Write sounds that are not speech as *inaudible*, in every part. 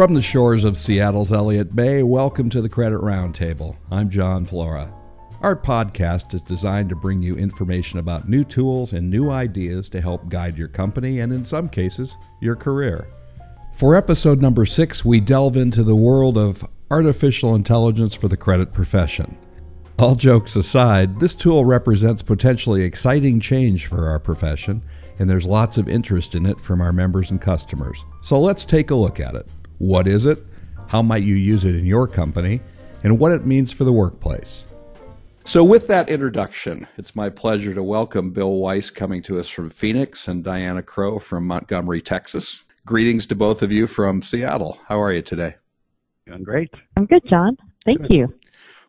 From the shores of Seattle's Elliott Bay, welcome to the Credit Roundtable. I'm John Flora. Our podcast is designed to bring you information about new tools and new ideas to help guide your company and, in some cases, your career. For episode number six, we delve into the world of artificial intelligence for the credit profession. All jokes aside, this tool represents potentially exciting change for our profession, and there's lots of interest in it from our members and customers. So let's take a look at it. What is it? How might you use it in your company? And what it means for the workplace. So, with that introduction, it's my pleasure to welcome Bill Weiss coming to us from Phoenix and Diana Crowe from Montgomery, Texas. Greetings to both of you from Seattle. How are you today? Doing great. I'm good, John. Thank good. you.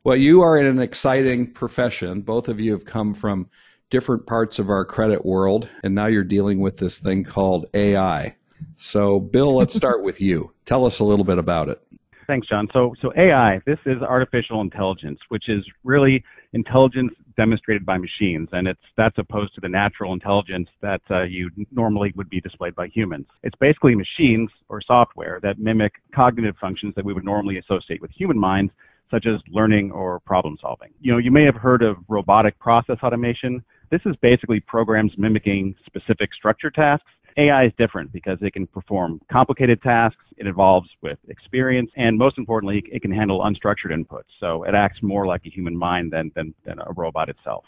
Well, you are in an exciting profession. Both of you have come from different parts of our credit world, and now you're dealing with this thing called AI. So, Bill, let's *laughs* start with you. Tell us a little bit about it. Thanks, John. So, so AI, this is artificial intelligence, which is really intelligence demonstrated by machines, and it's that's opposed to the natural intelligence that uh, you normally would be displayed by humans. It's basically machines or software that mimic cognitive functions that we would normally associate with human minds, such as learning or problem solving. You know, you may have heard of robotic process automation. This is basically programs mimicking specific structured tasks. AI is different because it can perform complicated tasks, it evolves with experience, and most importantly, it can handle unstructured inputs. So it acts more like a human mind than, than, than a robot itself.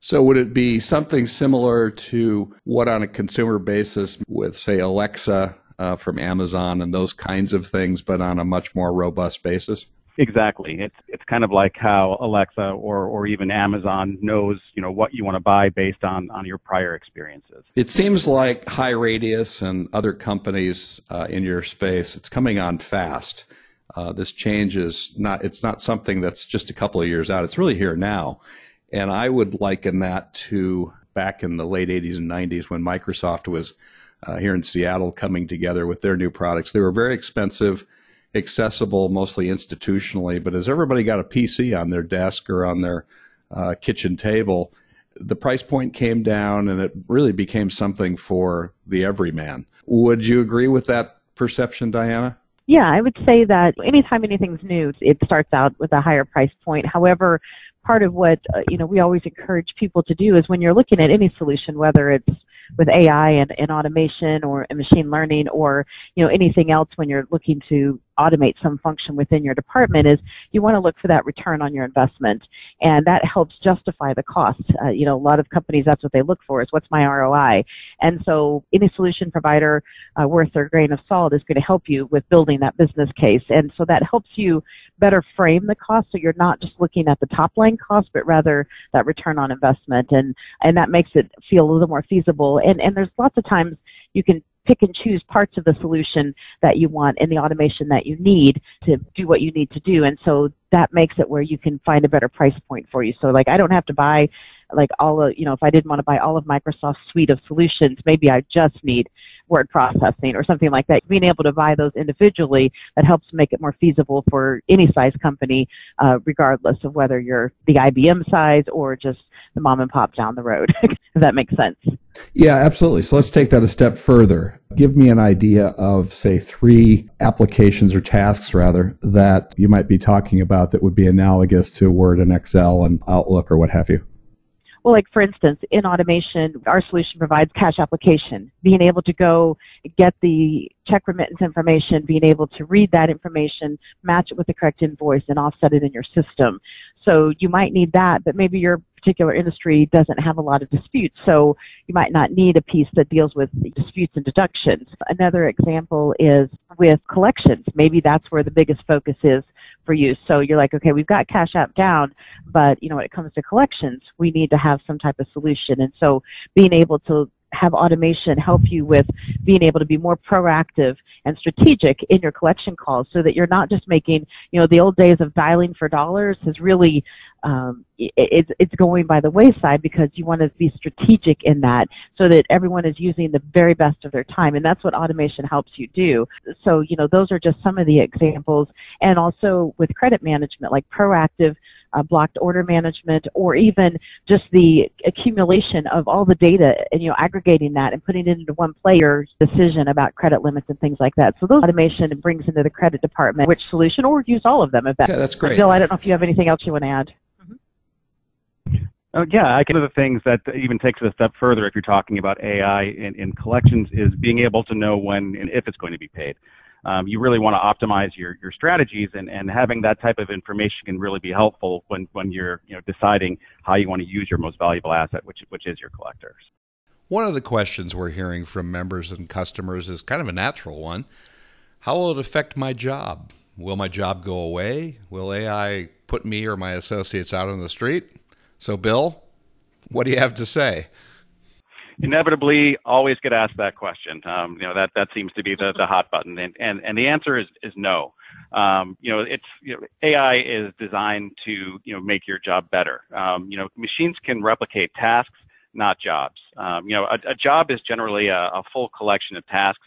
So, would it be something similar to what on a consumer basis with, say, Alexa uh, from Amazon and those kinds of things, but on a much more robust basis? Exactly. It's it's kind of like how Alexa or or even Amazon knows, you know, what you want to buy based on on your prior experiences. It seems like High Radius and other companies uh, in your space, it's coming on fast. Uh, this change is not it's not something that's just a couple of years out. It's really here now. And I would liken that to back in the late 80s and 90s when Microsoft was uh, here in Seattle coming together with their new products. They were very expensive accessible mostly institutionally, but as everybody got a PC on their desk or on their uh, kitchen table, the price point came down and it really became something for the everyman. Would you agree with that perception, Diana? Yeah, I would say that anytime anything's new, it starts out with a higher price point. However, part of what uh, you know we always encourage people to do is when you're looking at any solution, whether it's with AI and, and automation or machine learning or you know anything else when you're looking to automate some function within your department is you want to look for that return on your investment. And that helps justify the cost. Uh, you know a lot of companies that's what they look for is what's my roi and so any solution provider uh, worth their grain of salt is going to help you with building that business case. And so that helps you better frame the cost so you're not just looking at the top line cost but rather that return on investment. And and that makes it feel a little more feasible. And and there's lots of times you can pick and choose parts of the solution that you want and the automation that you need to do what you need to do. And so that makes it where you can find a better price point for you. So like I don't have to buy like all of, you know, if I didn't want to buy all of Microsoft's suite of solutions, maybe I just need word processing or something like that. Being able to buy those individually that helps make it more feasible for any size company, uh, regardless of whether you're the IBM size or just the mom and pop down the road, *laughs* if that makes sense. Yeah, absolutely. So let's take that a step further. Give me an idea of, say, three applications or tasks, rather, that you might be talking about that would be analogous to Word and Excel and Outlook or what have you. Well, like for instance, in automation, our solution provides cash application, being able to go get the check remittance information, being able to read that information, match it with the correct invoice, and offset it in your system. So you might need that, but maybe your particular industry doesn't have a lot of disputes, so you might not need a piece that deals with disputes and deductions. Another example is with collections. Maybe that's where the biggest focus is for you. So you're like, okay, we've got Cash App down, but you know, when it comes to collections, we need to have some type of solution. And so being able to have automation help you with being able to be more proactive and strategic in your collection calls so that you're not just making, you know, the old days of dialing for dollars has really, um, it, it's, it's going by the wayside because you want to be strategic in that so that everyone is using the very best of their time. And that's what automation helps you do. So, you know, those are just some of the examples. And also with credit management, like proactive uh, blocked order management, or even just the accumulation of all the data and you know aggregating that and putting it into one player's decision about credit limits and things like that. So those automation brings into the credit department which solution, or use all of them. If that, okay, that's great. Bill, I don't know if you have anything else you want to add. Oh, yeah, I one of the things that even takes it a step further if you're talking about AI in, in collections is being able to know when and if it's going to be paid. Um, you really want to optimize your, your strategies and, and having that type of information can really be helpful when, when you're you know, deciding how you want to use your most valuable asset, which, which is your collectors. One of the questions we're hearing from members and customers is kind of a natural one. How will it affect my job? Will my job go away? Will AI put me or my associates out on the street? So, Bill, what do you have to say? Inevitably, always get asked that question. Um, you know that that seems to be the, the hot button, and, and and the answer is is no. Um, you know, it's you know, AI is designed to you know make your job better. Um, you know, machines can replicate tasks, not jobs. Um, you know, a, a, job is generally a, a full collection of tasks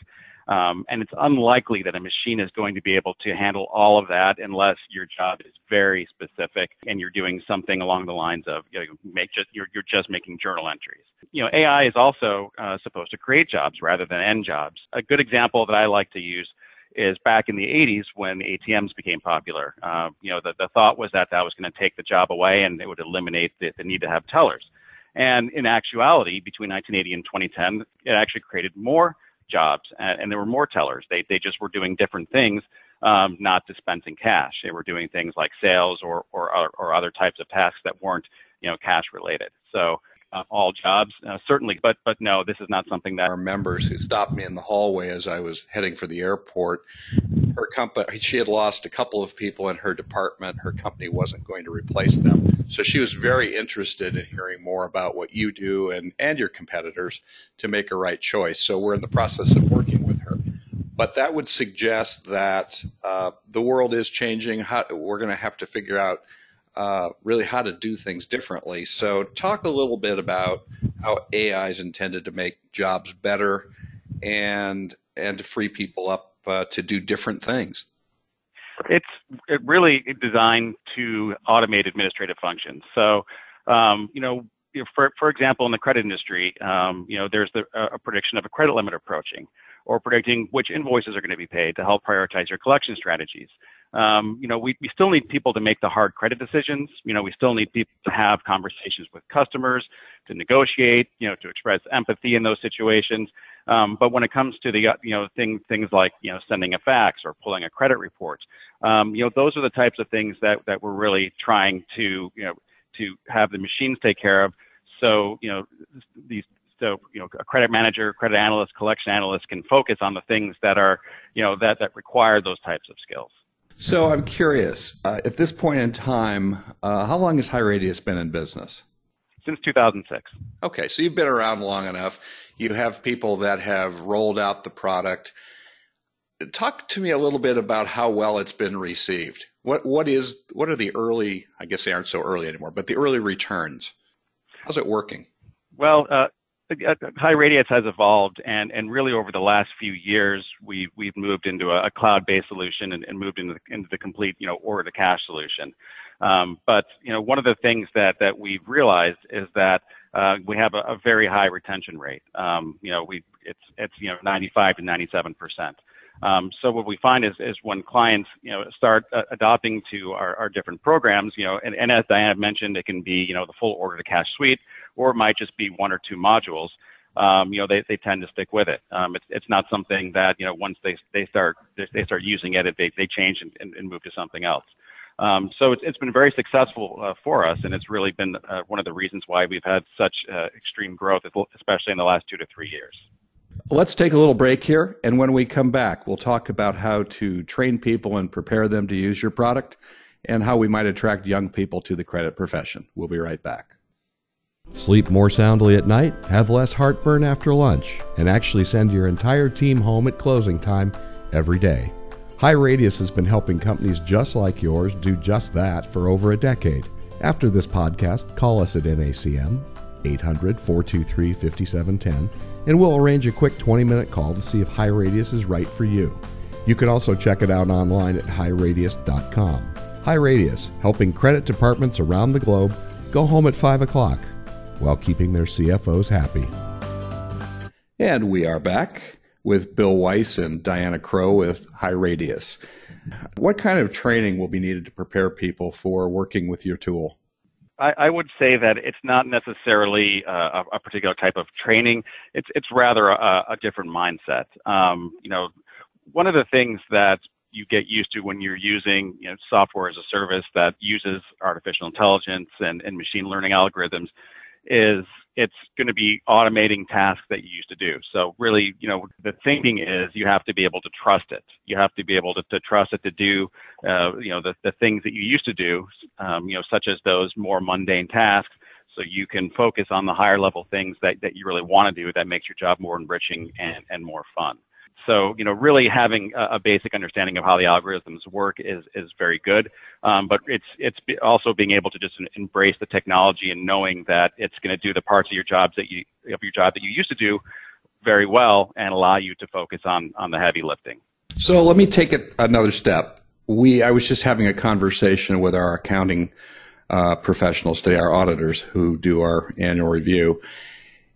um, and it's unlikely that a machine is going to be able to handle all of that unless your job is very specific and you're doing something along the lines of you know, make just you're, you're just making journal entries. You know, AI is also uh, supposed to create jobs rather than end jobs. A good example that I like to use is back in the 80s when ATMs became popular. Uh, you know, the, the thought was that that was going to take the job away and it would eliminate the, the need to have tellers. And in actuality, between 1980 and 2010, it actually created more jobs, and, and there were more tellers. They they just were doing different things, um, not dispensing cash. They were doing things like sales or or or other types of tasks that weren't you know cash related. So uh, all jobs, uh, certainly. But but no, this is not something that our members who stopped me in the hallway as I was heading for the airport. Her company, she had lost a couple of people in her department. Her company wasn't going to replace them, so she was very interested in hearing more about what you do and and your competitors to make a right choice. So we're in the process of working with her. But that would suggest that uh, the world is changing. How, we're going to have to figure out uh, really how to do things differently. So, talk a little bit about how AI is intended to make jobs better and and to free people up uh, to do different things. It's really designed to automate administrative functions. So, um, you know, for for example, in the credit industry, um, you know, there's the, a prediction of a credit limit approaching, or predicting which invoices are going to be paid to help prioritize your collection strategies um, you know, we, we still need people to make the hard credit decisions. You know, we still need people to have conversations with customers, to negotiate, you know, to express empathy in those situations. Um, but when it comes to the, uh, you know, things, things like, you know, sending a fax or pulling a credit report, um, you know, those are the types of things that, that we're really trying to, you know, to have the machines take care of. So, you know, these, so you know a credit manager credit analyst collection analyst can focus on the things that are you know that that require those types of skills so I'm curious, uh, at this point in time, uh, how long has High Radius been in business? Since 2006. Okay, so you've been around long enough. You have people that have rolled out the product. Talk to me a little bit about how well it's been received. What what is what are the early? I guess they aren't so early anymore, but the early returns. How's it working? Well, uh, HighRadius has evolved, and, and really over the last few years, we, we've moved into a, a cloud-based solution and, and moved into the, into the complete, you know, order to cash solution. Um, but you know, one of the things that that we've realized is that uh, we have a, a, very high retention rate. Um, you know, we it's it's you know 95 to 97 percent. Um, so what we find is, is when clients, you know, start uh, adopting to our, our different programs, you know, and, and as Diana mentioned, it can be, you know, the full order to cash suite, or it might just be one or two modules. Um, you know, they, they tend to stick with it. Um, it's, it's not something that, you know, once they, they start, they start using it, they, they change and, and, and move to something else. Um, so it's, it's been very successful uh, for us, and it's really been uh, one of the reasons why we've had such uh, extreme growth, especially in the last two to three years. Let's take a little break here, and when we come back, we'll talk about how to train people and prepare them to use your product and how we might attract young people to the credit profession. We'll be right back. Sleep more soundly at night, have less heartburn after lunch, and actually send your entire team home at closing time every day. High Radius has been helping companies just like yours do just that for over a decade. After this podcast, call us at NACM 800 423 5710 and we'll arrange a quick 20 minute call to see if High Radius is right for you. You can also check it out online at highradius.com. High Radius, helping credit departments around the globe go home at 5 o'clock while keeping their CFOs happy. And we are back with Bill Weiss and Diana Crowe with HighRadius. What kind of training will be needed to prepare people for working with your tool? I, I would say that it's not necessarily uh, a, a, particular type of training. It's it's rather a, a different mindset. Um, you know, one of the things that you get used to when you're using you know, software as a service that uses artificial intelligence and, and machine learning algorithms is it's going to be automating tasks that you used to do. So really, you know, the thinking is you have to be able to trust it. You have to be able to, to trust it to do, uh, you know, the, the things that you used to do, um, you know, such as those more mundane tasks. So you can focus on the higher level things that, that you really want to do that makes your job more enriching and, and more fun. So, you know, really having a, a basic understanding of how the algorithms work is, is very good. Um, but it's, it's also being able to just embrace the technology and knowing that it's going to do the parts of your jobs that you, of your job that you used to do very well and allow you to focus on, on the heavy lifting. So let me take it another step. We, I was just having a conversation with our accounting uh, professionals today, our auditors who do our annual review,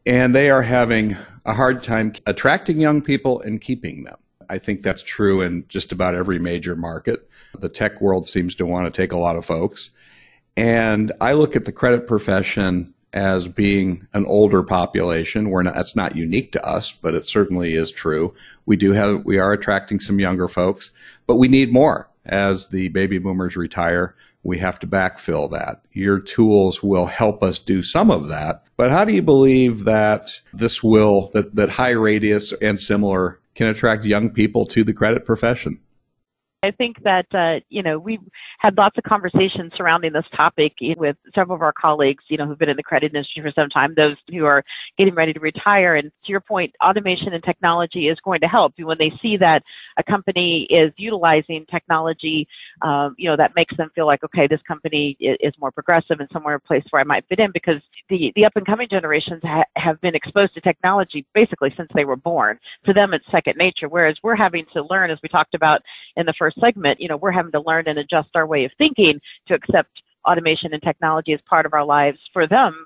and they are having a hard time attracting young people and keeping them. I think that's true in just about every major market. The tech world seems to want to take a lot of folks. And I look at the credit profession as being an older population. We're not, that's not unique to us, but it certainly is true. We do have, we are attracting some younger folks, but we need more as the baby boomers retire we have to backfill that. Your tools will help us do some of that. But how do you believe that this will, that, that high radius and similar can attract young people to the credit profession? I think that, uh, you know, we've had lots of conversations surrounding this topic with several of our colleagues, you know, who've been in the credit industry for some time, those who are getting ready to retire. And to your point, automation and technology is going to help. When they see that a company is utilizing technology, um, you know, that makes them feel like, okay, this company is more progressive and somewhere a place where I might fit in because the, the up and coming generations ha- have been exposed to technology basically since they were born. To them, it's second nature, whereas we're having to learn, as we talked about in the first segment, you know, we're having to learn and adjust our way of thinking to accept automation and technology as part of our lives. For them,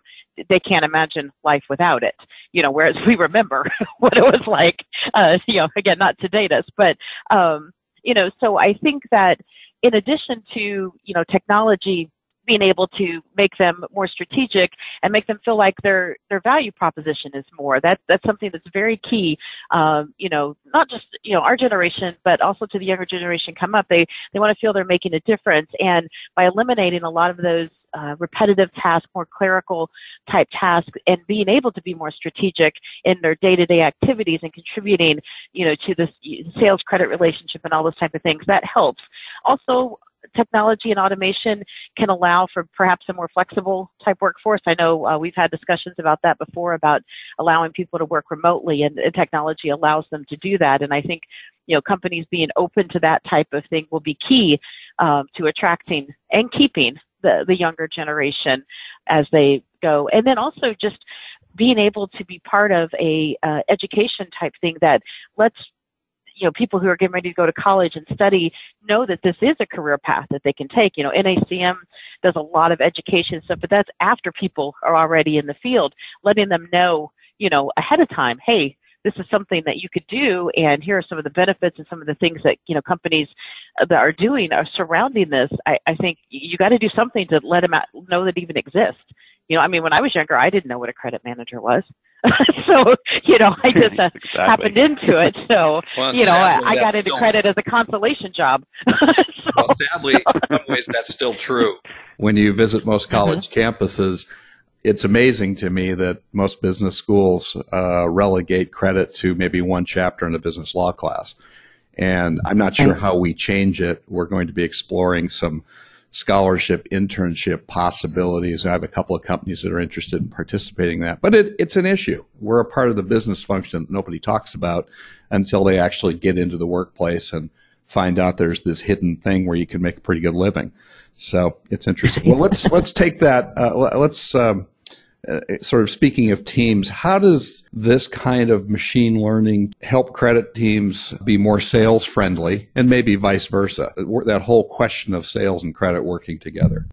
they can't imagine life without it. You know, whereas *laughs* we remember *laughs* what it was like. Uh, you know, again, not to date us, but um, you know, so I think that in addition to you know technology being able to make them more strategic and make them feel like their their value proposition is more. That that's something that's very key. Um, you know, not just you know our generation, but also to the younger generation come up. They they want to feel they're making a difference, and by eliminating a lot of those uh, repetitive tasks, more clerical type tasks, and being able to be more strategic in their day-to-day activities and contributing, you know, to this sales credit relationship and all those type of things. That helps. Also, technology and automation can allow for perhaps a more flexible type workforce. I know uh, we've had discussions about that before about allowing people to work remotely, and, and technology allows them to do that. And I think you know companies being open to that type of thing will be key um, to attracting and keeping the the younger generation as they go. And then also just being able to be part of a uh, education type thing that lets you know, people who are getting ready to go to college and study know that this is a career path that they can take. You know, NACM does a lot of education stuff, but that's after people are already in the field, letting them know, you know, ahead of time, hey, this is something that you could do and here are some of the benefits and some of the things that you know companies uh, that are doing are surrounding this i, I think you got to do something to let them out, know that even exists you know i mean when i was younger i didn't know what a credit manager was *laughs* so you know, I just uh, *laughs* exactly. happened into it. So well, you know, I, I got into credit as a consolation job. *laughs* so, well, sadly, in some ways, that's still true. When you visit most mm-hmm. college mm-hmm. campuses, it's amazing to me that most business schools uh, relegate credit to maybe one chapter in a business law class. And I'm not sure how we change it. We're going to be exploring some scholarship internship possibilities. I have a couple of companies that are interested in participating in that, but it, it's an issue. We're a part of the business function that nobody talks about until they actually get into the workplace and find out there's this hidden thing where you can make a pretty good living. So it's interesting. Well, let's let's take that. Uh, let's um, uh, sort of speaking of teams, how does this kind of machine learning help credit teams be more sales friendly and maybe vice versa? That whole question of sales and credit working together.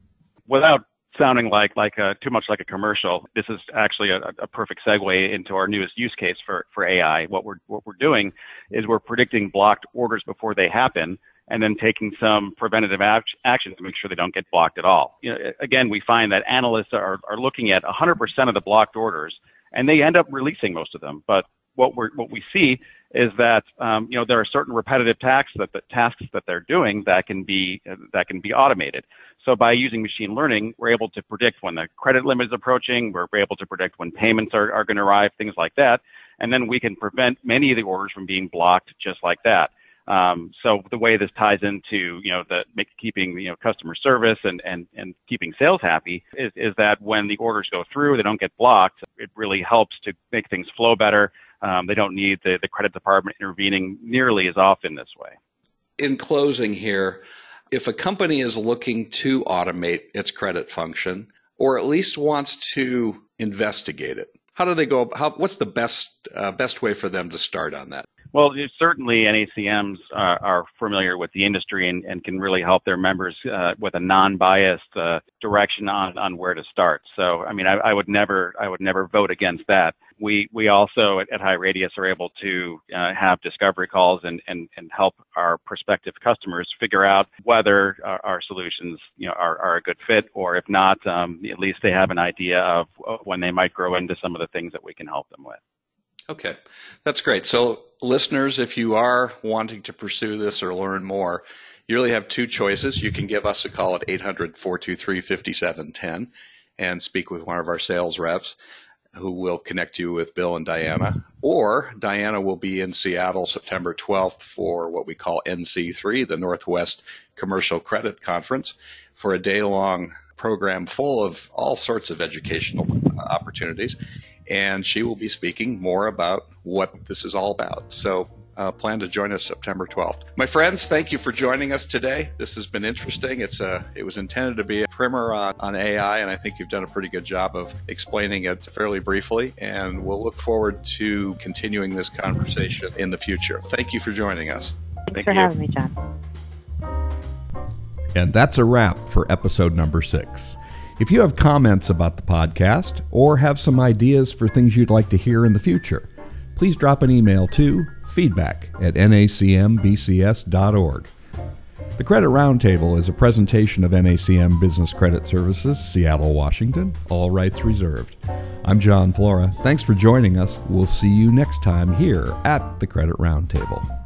Without sounding like like a, too much like a commercial, this is actually a, a perfect segue into our newest use case for, for AI. What we're what we're doing is we're predicting blocked orders before they happen and then taking some preventative action to make sure they don't get blocked at all. You know, again, we find that analysts are, are looking at 100% of the blocked orders, and they end up releasing most of them. But what we what we see is that um, you know there are certain repetitive tasks that the tasks that they're doing that can be uh, that can be automated. So by using machine learning, we're able to predict when the credit limit is approaching. We're able to predict when payments are, are going to arrive, things like that, and then we can prevent many of the orders from being blocked just like that. Um, so the way this ties into, you know, the make, keeping, you know, customer service and, and, and keeping sales happy is, is that when the orders go through, they don't get blocked. It really helps to make things flow better. Um, they don't need the, the credit department intervening nearly as often this way. In closing here, if a company is looking to automate its credit function or at least wants to investigate it, how do they go? How, what's the best uh, best way for them to start on that? Well, certainly NACMs are, are familiar with the industry and, and, can really help their members uh, with a non-biased uh, direction on, on where to start. So, I mean, I, I, would never, I would never vote against that. We, we also at, at HighRadius are able to uh, have discovery calls and, and, and help our prospective customers figure out whether our, our solutions, you know, are, are a good fit, or if not, um, at least they have an idea of when they might grow into some of the things that we can help them with. Okay, that's great. So, listeners, if you are wanting to pursue this or learn more, you really have two choices. You can give us a call at 800 423 5710 and speak with one of our sales reps who will connect you with Bill and Diana. Or Diana will be in Seattle September 12th for what we call NC3, the Northwest Commercial Credit Conference, for a day long program full of all sorts of educational opportunities and she will be speaking more about what this is all about. So uh, plan to join us September 12th. My friends, thank you for joining us today. This has been interesting. It's a, it was intended to be a primer on, on AI, and I think you've done a pretty good job of explaining it fairly briefly. And we'll look forward to continuing this conversation in the future. Thank you for joining us. Thanks thank for you. having me, John. And that's a wrap for episode number six. If you have comments about the podcast or have some ideas for things you'd like to hear in the future, please drop an email to feedback at nacmbcs.org. The Credit Roundtable is a presentation of NACM Business Credit Services, Seattle, Washington, all rights reserved. I'm John Flora. Thanks for joining us. We'll see you next time here at the Credit Roundtable.